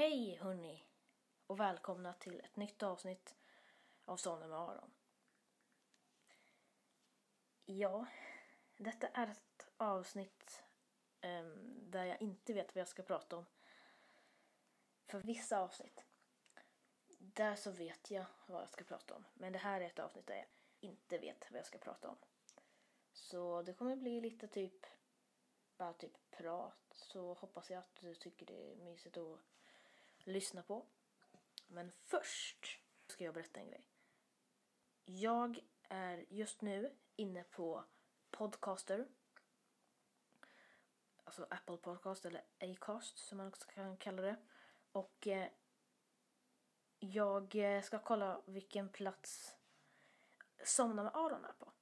Hej hörni och välkomna till ett nytt avsnitt av Sonen med Aron. Ja, detta är ett avsnitt um, där jag inte vet vad jag ska prata om. För vissa avsnitt, där så vet jag vad jag ska prata om. Men det här är ett avsnitt där jag inte vet vad jag ska prata om. Så det kommer bli lite typ, bara typ prat. Så hoppas jag att du tycker det är mysigt att lyssna på. Men först ska jag berätta en grej. Jag är just nu inne på Podcaster. Alltså Apple Podcast eller Acast som man också kan kalla det. Och eh, jag eh, ska kolla vilken plats Somna med Aron är på.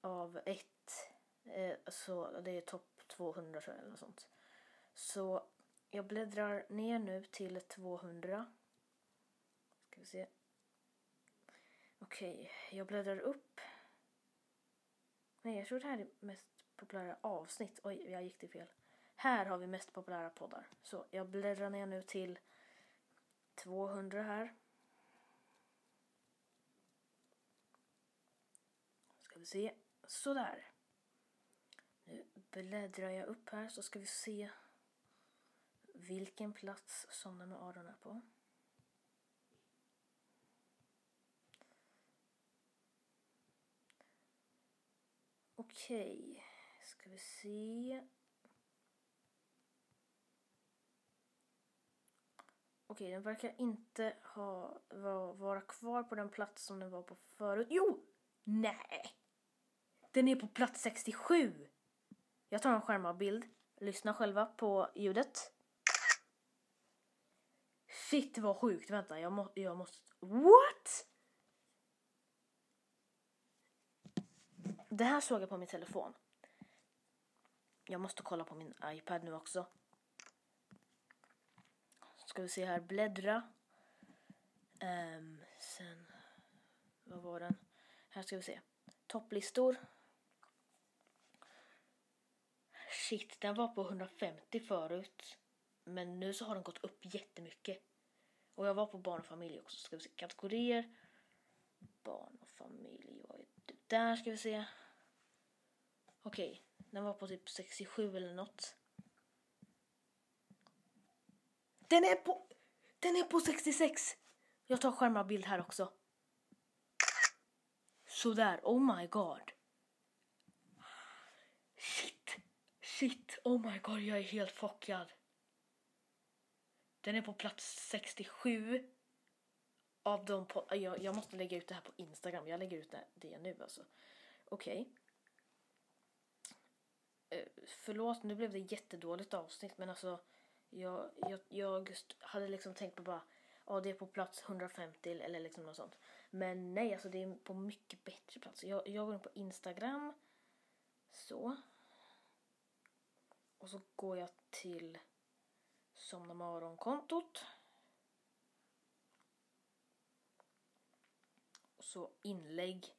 Av ett. Eh, så det är topp 200 tror jag eller något sånt. Så jag bläddrar ner nu till 200. Ska vi se. Okej, jag bläddrar upp. Nej, jag tror det här är mest populära avsnitt. Oj, jag gick till fel. Här har vi mest populära poddar. Så jag bläddrar ner nu till 200 här. Ska vi se. Sådär. Nu bläddrar jag upp här så ska vi se vilken plats somnar med Aron är på. Okej, ska vi se. Okej, den verkar inte ha, vara kvar på den plats som den var på förut. Jo! Nej! Den är på plats 67! Jag tar en skärmavbild. Lyssna själva på ljudet. Shit vad sjukt, vänta jag, må, jag måste... What? Det här såg jag på min telefon. Jag måste kolla på min iPad nu också. Ska vi se här, bläddra. Um, sen, vad var den? Här ska vi se. Topplistor. Shit, den var på 150 förut. Men nu så har den gått upp jättemycket. Och jag var på barn och familj också. Ska vi se kategorier. Barn och familj. Vad är det? Där ska vi se. Okej, okay. den var på typ 67 eller något. Den är på, den är på 66. Jag tar skärmarbild här också. Sådär, oh my god. Shit, shit, oh my god, jag är helt chockad. Den är på plats 67 av de po- jag, jag måste lägga ut det här på Instagram. Jag lägger ut det, det nu alltså. Okej. Okay. Uh, förlåt, nu blev det jättedåligt avsnitt men alltså jag, jag, jag hade liksom tänkt på bara ja det är på plats 150 eller liksom något sånt. Men nej, alltså det är på mycket bättre plats. Jag, jag går in på Instagram. Så. Och så går jag till Somna morgon-kontot. Och så inlägg.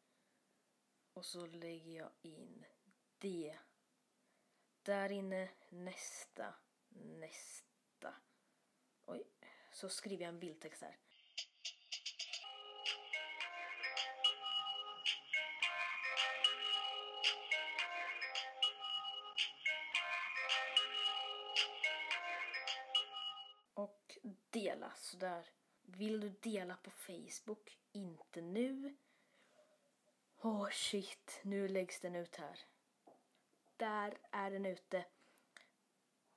Och så lägger jag in det. Där inne nästa, nästa. Oj, så skriver jag en bildtext här. Dela sådär. Vill du dela på Facebook? Inte nu. Åh oh shit, nu läggs den ut här. Där är den ute.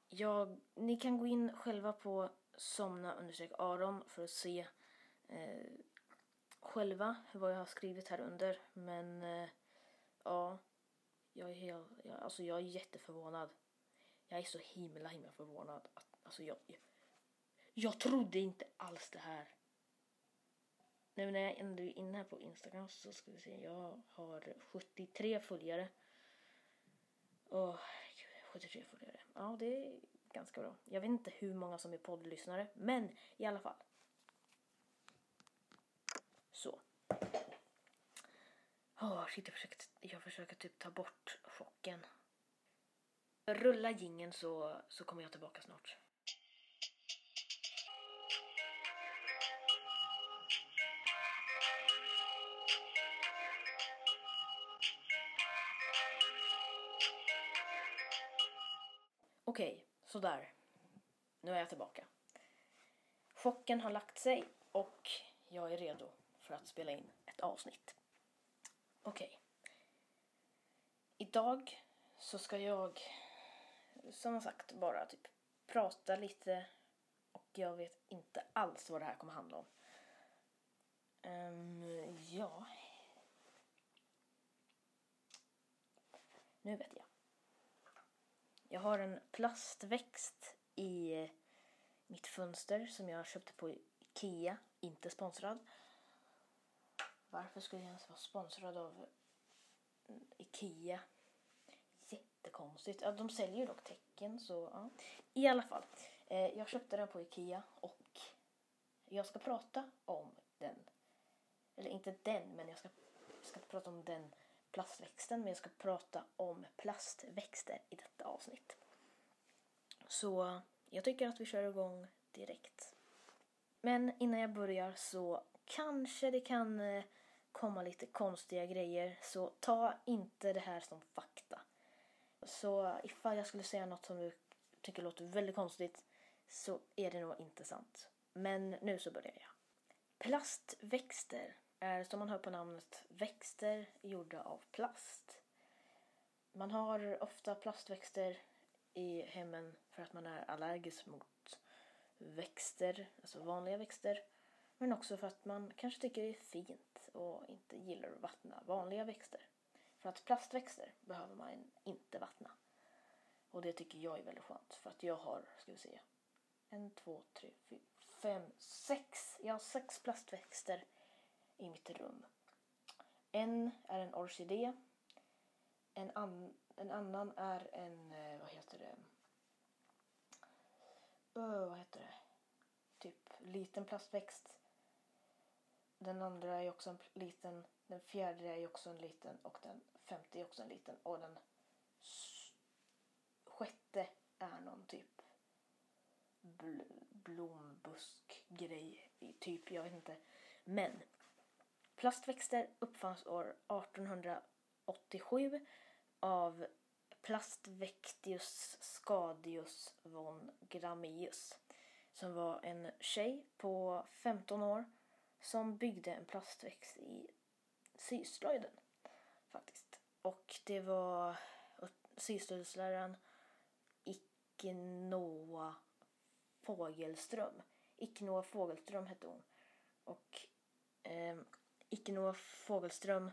Jag, ni kan gå in själva på somna understreck Aron för att se eh, själva vad jag har skrivit här under. Men eh, ja, jag är, helt, jag, alltså jag är jätteförvånad. Jag är så himla himla förvånad. Att, alltså jag, jag jag trodde inte alls det här. Nu när jag ändå är inne här på Instagram så ska vi se. Jag har 73 följare. Åh, 73 följare. Ja, det är ganska bra. Jag vet inte hur många som är poddlyssnare, men i alla fall. Så. Åh, shit, jag försöker, jag försöker typ ta bort chocken. Rulla gingen så, så kommer jag tillbaka snart. Okej, sådär. Nu är jag tillbaka. Chocken har lagt sig och jag är redo för att spela in ett avsnitt. Okej. Idag så ska jag, som sagt, bara typ prata lite och jag vet inte alls vad det här kommer handla om. Um, ja. Nu vet jag. Jag har en plastväxt i mitt fönster som jag köpte på Ikea, inte sponsrad. Varför skulle jag ens vara sponsrad av Ikea? Jättekonstigt. Ja, de säljer ju dock tecken så ja. I alla fall, eh, jag köpte den på Ikea och jag ska prata om den. Eller inte den, men jag ska, jag ska prata om den plastväxten, men jag ska prata om plastväxter i detta avsnitt. Så jag tycker att vi kör igång direkt. Men innan jag börjar så kanske det kan eh, komma lite konstiga grejer, så ta inte det här som fakta. Så ifall jag skulle säga något som du tycker låter väldigt konstigt så är det nog inte sant. Men nu så börjar jag. Plastväxter är som man hör på namnet växter gjorda av plast. Man har ofta plastväxter i hemmen för att man är allergisk mot växter, alltså vanliga växter. Men också för att man kanske tycker det är fint och inte gillar att vattna vanliga växter. För att plastväxter behöver man inte vattna. Och det tycker jag är väldigt skönt för att jag har, ska vi se, en, två, tre, fyra, fem, sex. Jag har sex plastväxter i mitt rum. En är en orkidé. En, an, en annan är en, eh, vad heter det? Öh, vad heter det? Typ liten plastväxt. Den andra är också en liten. Den fjärde är också en liten och den femte är också en liten. Och den sjätte är någon typ bl blombuskgrej. Typ, jag vet inte. Men Plastväxter uppfanns år 1887 av Plastvectius Scadius von Gramius som var en tjej på 15 år som byggde en plastväxt i syslöjden faktiskt. Och det var syslöjdsläraren Iknoa Fågelström. Iknoa Fågelström hette hon. Och eh, Icke Noah Fågelström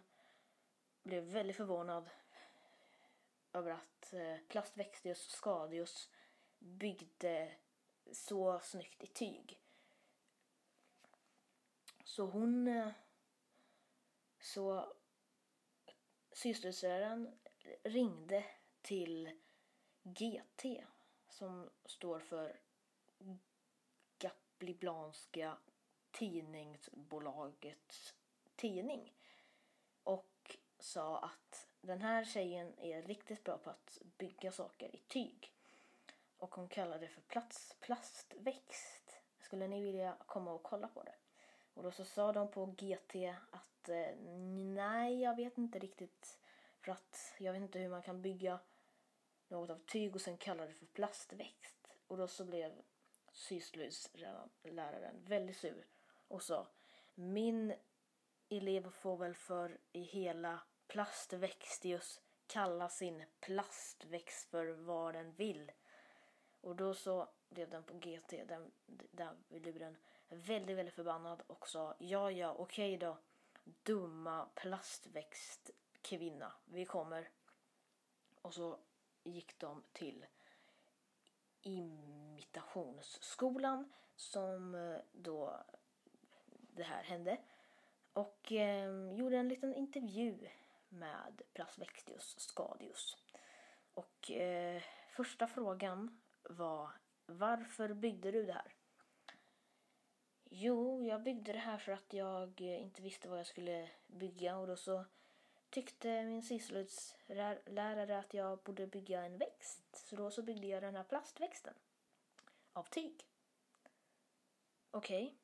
blev väldigt förvånad över att eh, och Skadius byggde så snyggt i tyg. Så hon... Eh, så systerläraren ringde till GT som står för Gapliblanska tidningsbolagets tidning och sa att den här tjejen är riktigt bra på att bygga saker i tyg. Och hon kallade det för plats, plastväxt. Skulle ni vilja komma och kolla på det? Och då så sa de på GT att eh, nej, jag vet inte riktigt. För att jag vet inte hur man kan bygga något av tyg och sen kalla det för plastväxt. Och då så blev syslöjdsläraren väldigt sur och sa min elev får väl för i hela plastväxtius kalla sin plastväxt för vad den vill. Och då så blev den på GT, den, där blev väldigt, väldigt förbannad och sa ja, ja, okej då, dumma plastväxtkvinna, vi kommer. Och så gick de till imitationsskolan som eh, då det här hände och eh, gjorde en liten intervju med Plasvextius Scadius. Och eh, första frågan var varför byggde du det här? Jo, jag byggde det här för att jag eh, inte visste vad jag skulle bygga och då så tyckte min syslöjdslärare att jag borde bygga en växt. Så då så byggde jag den här plastväxten av tyg. Okej,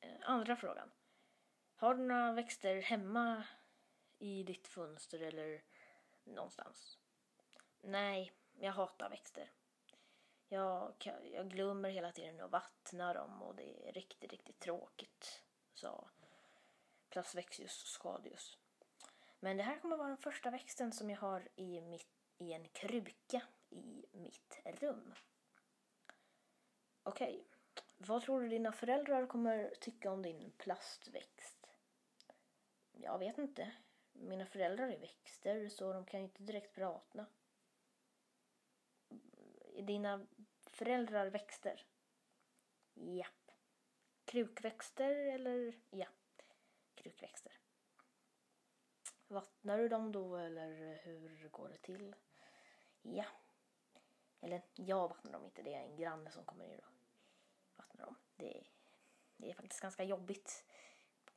okay. Andra frågan. Har du några växter hemma i ditt fönster eller någonstans? Nej, jag hatar växter. Jag, jag glömmer hela tiden att vattna dem och det är riktigt, riktigt tråkigt, sa Plasvexius skadius. Men det här kommer vara den första växten som jag har i, mitt, i en kruka i mitt rum. Okej, okay. vad tror du dina föräldrar kommer tycka om din plastväxt? Jag vet inte. Mina föräldrar är växter så de kan ju inte direkt prata. Är dina föräldrar växter? Japp. Krukväxter eller? Ja, krukväxter. Vattnar du dem då eller hur går det till? Ja. Eller jag vattnar dem inte, det är en granne som kommer ner och vattnar dem. Det det är faktiskt ganska jobbigt.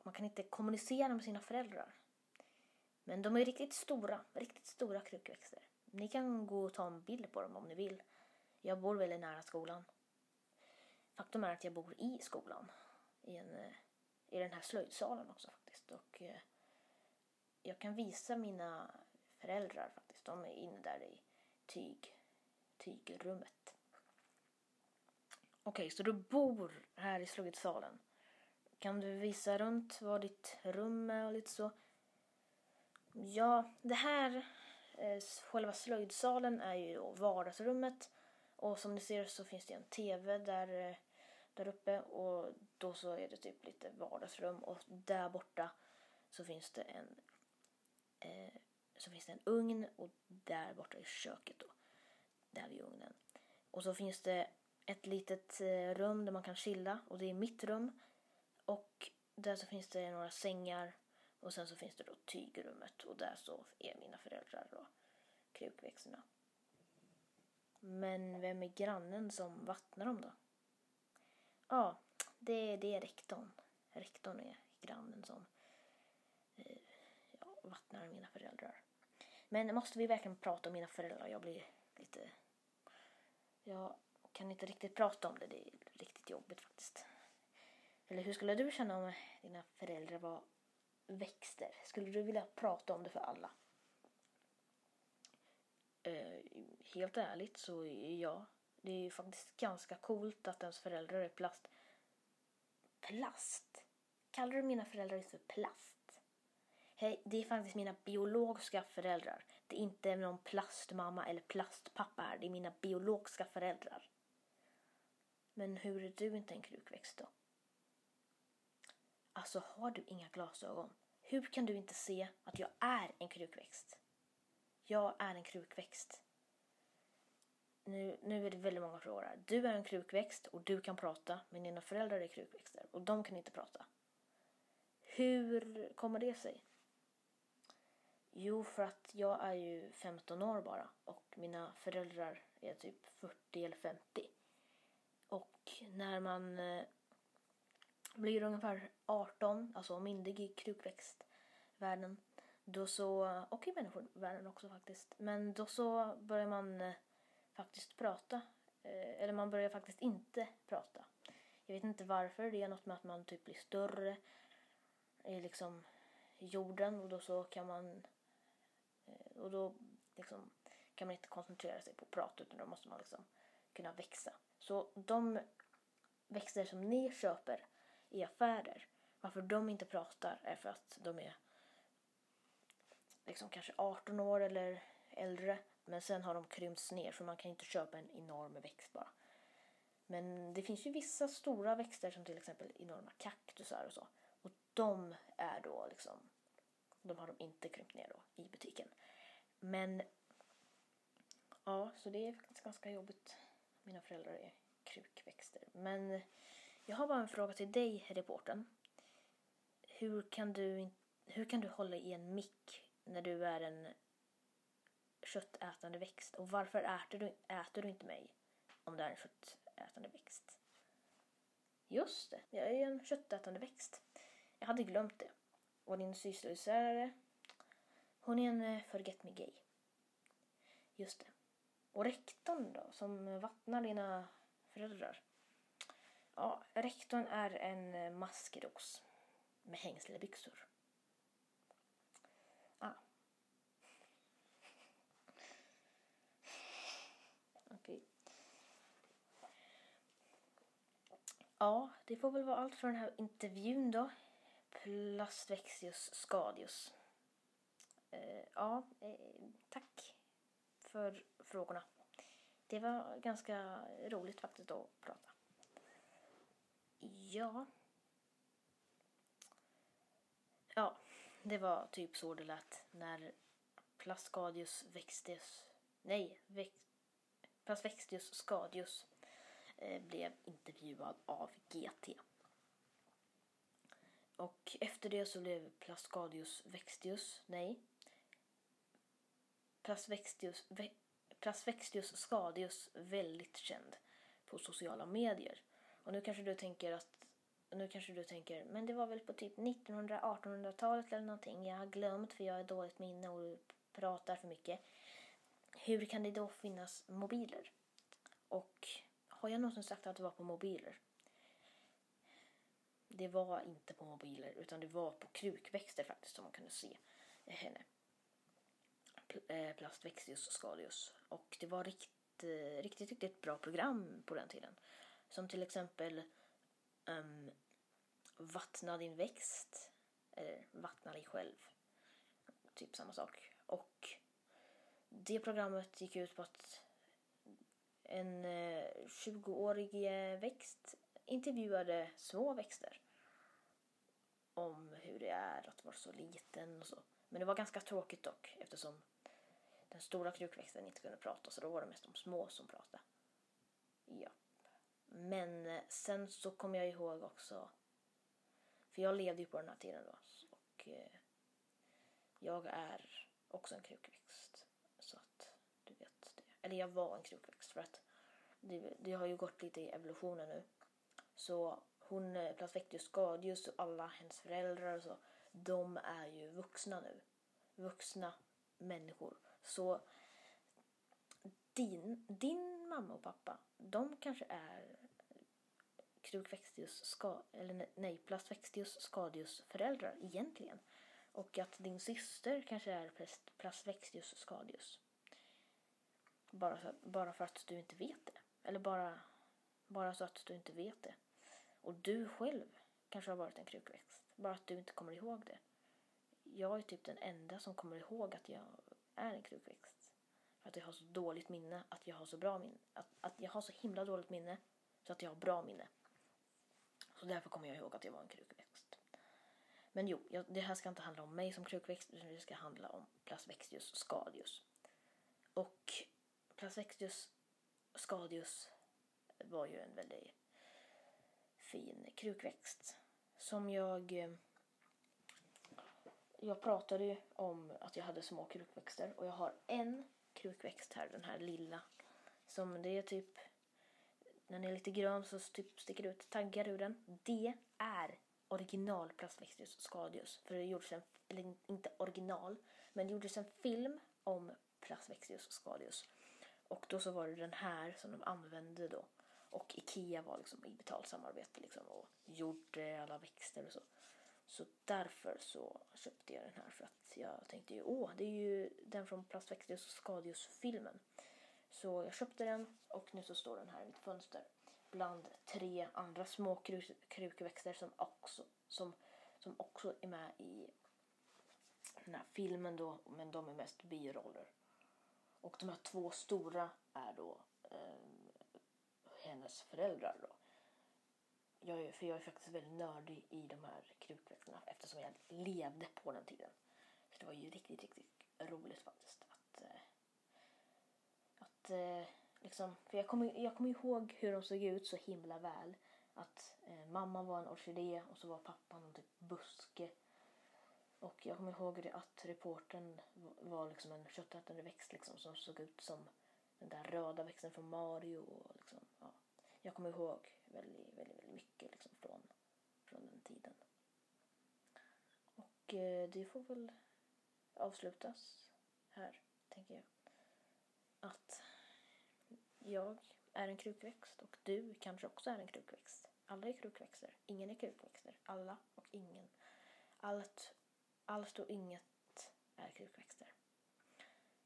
Man kan inte kommunicera med sina föräldrar. Men de är riktigt stora, riktigt stora krukväxter. Ni kan gå och ta en bild på dem om ni vill. Jag bor väldigt nära skolan. Faktum är att jag bor i skolan. I, en, eh, i den här slöjdsalen också faktiskt. Och eh, jag kan visa mina föräldrar faktiskt. De är inne där i tyg, tygrummet. Okej, okay, så du bor här i slöjdsalen. Kan du visa runt vad ditt rum är och lite så? Ja, det här, eh, själva slöjdsalen är ju då vardagsrummet. Och som ni ser så finns det en TV där, eh, där uppe och då så är det typ lite vardagsrum och där borta så finns det en eh, så finns det en ugn och där borta är köket då. Där vid ugnen. Och så finns det ett litet eh, rum där man kan chilla och det är mitt rum. Och där så finns det några sängar och sen så finns det då tygrummet och där så är mina föräldrar och krukväxterna. Men vem är grannen som vattnar dem då? Ja, det, det är rektorn. Rektorn är grannen som eh, ja, vattnar mina föräldrar. Men måste vi verkligen prata om mina föräldrar? Jag blir lite... Jag kan inte riktigt prata om det. Det är riktigt jobbigt faktiskt. Eller hur skulle du känna om dina föräldrar var växter? Skulle du vilja prata om det för alla? Eh, helt ärligt så ja. Det är ju faktiskt ganska coolt att ens föräldrar är plast. Plast? Kallar du mina föräldrar för plast? Hej, det är faktiskt mina biologiska föräldrar. Det är inte någon plastmamma eller plastpappa här. Det är mina biologiska föräldrar. Men hur är du inte en krukväxt då? Alltså har du inga glasögon? Hur kan du inte se att jag är en krukväxt? Jag är en krukväxt. Nu, nu är det väldigt många frågor här. Du är en krukväxt och du kan prata, men dina föräldrar är krukväxter och de kan inte prata. Hur kommer det sig? Jo, för att jag är ju 15 år bara och mina föräldrar är typ 40 eller 50. Och när man eh, blir ungefär 18, alltså myndig i krukväxtvärlden, då så, och i människovärlden också faktiskt, men då så börjar man eh, faktiskt prata. Eh, eller man börjar faktiskt inte prata. Jag vet inte varför, det är något med att man typ blir större i liksom jorden och då så kan man eh, och då liksom kan man inte koncentrera sig på att prata utan då måste man liksom kunna växa. Så de växter som ni köper i affärer, varför de inte pratar är för att de är liksom kanske 18 år eller äldre. Men sen har de krympts ner för man kan inte köpa en enorm växt bara. Men det finns ju vissa stora växter som till exempel enorma kaktusar och så. Och de är då liksom, de har de inte krympt ner då i butiken. Men ja, så det är faktiskt ganska jobbigt. Mina föräldrar är krukväxter. Men jag har bara en fråga till dig, reporten. Hur kan du, hur kan du hålla i en mick när du är en köttätande växt? Och varför äter du, äter du inte mig om du är en köttätande växt? Just det, jag är en köttätande växt. Jag hade glömt det. Och din syslöjdslärare, hon är en eh, forget me gay. Just det. Och rektorn då, som vattnar dina föräldrar? Ja, rektorn är en eh, maskros med hängslebyxor. Ah. Okej. Okay. ja, det får väl vara allt för den här intervjun då. Plastvexius skadius. Eh, ja, eh, tack för frågorna. Det var ganska roligt faktiskt att prata. Ja. Ja, det var typ så det lät när Plascadius växtes... Nej, väx, Plasvextius scadius eh, blev intervjuad av GT. Och efter det så blev Plascadius vextius, nej, Plasvextius, ve, Plasvextius scadius väldigt känd på sociala medier. Och nu kanske du tänker att nu kanske du tänker, men det var väl på typ 1900-1800-talet eller någonting. Jag har glömt för jag har dåligt minne och pratar för mycket. Hur kan det då finnas mobiler? Och har jag någonsin sagt att det var på mobiler? Det var inte på mobiler utan det var på krukväxter faktiskt som man kunde se henne. Eh, eh Plastvexius scalius. Och det var rikt, eh, riktigt, riktigt bra program på den tiden. Som till exempel um, Vattna din växt. Eller Vattna dig själv. Typ samma sak. Och det programmet gick ut på att en eh, 20-årig eh, växt intervjuade små växter om hur det är att vara så liten och så. Men det var ganska tråkigt dock eftersom den stora krukväxten inte kunde prata så då var det mest de små som pratade. Ja. Men eh, sen så kom jag ihåg också, för jag levde ju på den här tiden då och eh, jag är också en krukväxt. Så att du vet det. Eller jag var en krukväxt för att det, det har ju gått lite i evolutionen nu. Så hon, eh, Plasvectius skadljus och alla hennes föräldrar och så, de är ju vuxna nu. Vuxna människor. Så din, din mamma och pappa, de kanske är Krukvextius, ska, eller nej, Plasvextius Scadius föräldrar egentligen. Och att din syster kanske är Plasvextius Scadius. Bara, så, bara för att du inte vet det. Eller bara, bara så att du inte vet det. Och du själv kanske har varit en krukväxt. Bara att du inte kommer ihåg det. Jag är typ den enda som kommer ihåg att jag är en krukväxt. För att jag har så dåligt minne att jag har så bra minne. Att, att jag har så himla dåligt minne så att jag har bra minne. Så därför kommer jag ihåg att jag var en krukväxt. Men jo, jag, det här ska inte handla om mig som krukväxt utan det ska handla om Plasvextius scadius. Och Plasvextius scadius var ju en väldigt fin krukväxt som jag eh, jag pratade ju om att jag hade små krukväxter och jag har en krukväxt här, den här lilla. Som det är typ, när den är lite grön så typ sticker ut taggar ur den. Det är original plastväxtljus, skadius. För det gjordes en, eller inte original, men det gjordes en film om plastväxtljus, skadius. Och då så var det den här som de använde då. Och Ikea var liksom i betalt samarbete liksom och gjorde alla växter och så. Så därför så köpte jag den här för att jag tänkte ju åh, det är ju den från plastväxter och Skadius-filmen. Så jag köpte den och nu så står den här i mitt fönster bland tre andra små krukväxter som också, som, som också är med i den här filmen då, men de är mest biroller. Och de här två stora är då eh, hennes föräldrar då jag är, för jag är faktiskt väldigt nördig i de här krukväxterna eftersom jag levde på den tiden. Så det var ju riktigt, riktigt roligt faktiskt att, eh, att eh, liksom, för jag kommer, jag kommer ihåg hur de såg ut så himla väl. Att eh, mamma var en orkidé och så var pappan en typ buske. Och jag kommer ihåg det att reporten var liksom en köttätande växt liksom, som såg ut som den där röda växten från Mario. Och liksom, ja. Jag kommer ihåg väldigt, väldigt, väldigt mycket liksom från, från den tiden. Och det får väl avslutas här, tänker jag. Att jag är en krukväxt och du kanske också är en krukväxt. Alla är krukväxter. Ingen är krukväxter. Alla och ingen. Allt, allt och inget är krukväxter.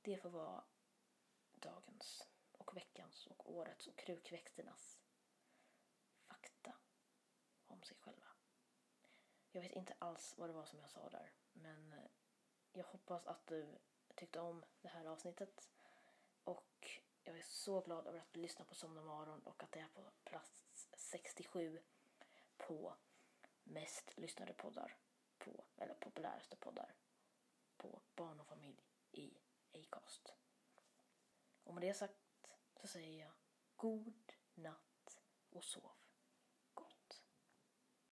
Det får vara dagens och veckans och årets och krukväxternas fakta om sig själva. Jag vet inte alls vad det var som jag sa där, men eh, jag hoppas att du tyckte om det här avsnittet. Och jag är så glad över att du lyssnar på Somna Maron och att det är på plats 67 på mest lyssnade poddar, på, eller populäraste poddar på barn och familj i Acast. Och med det sagt så säger jag god natt och sov.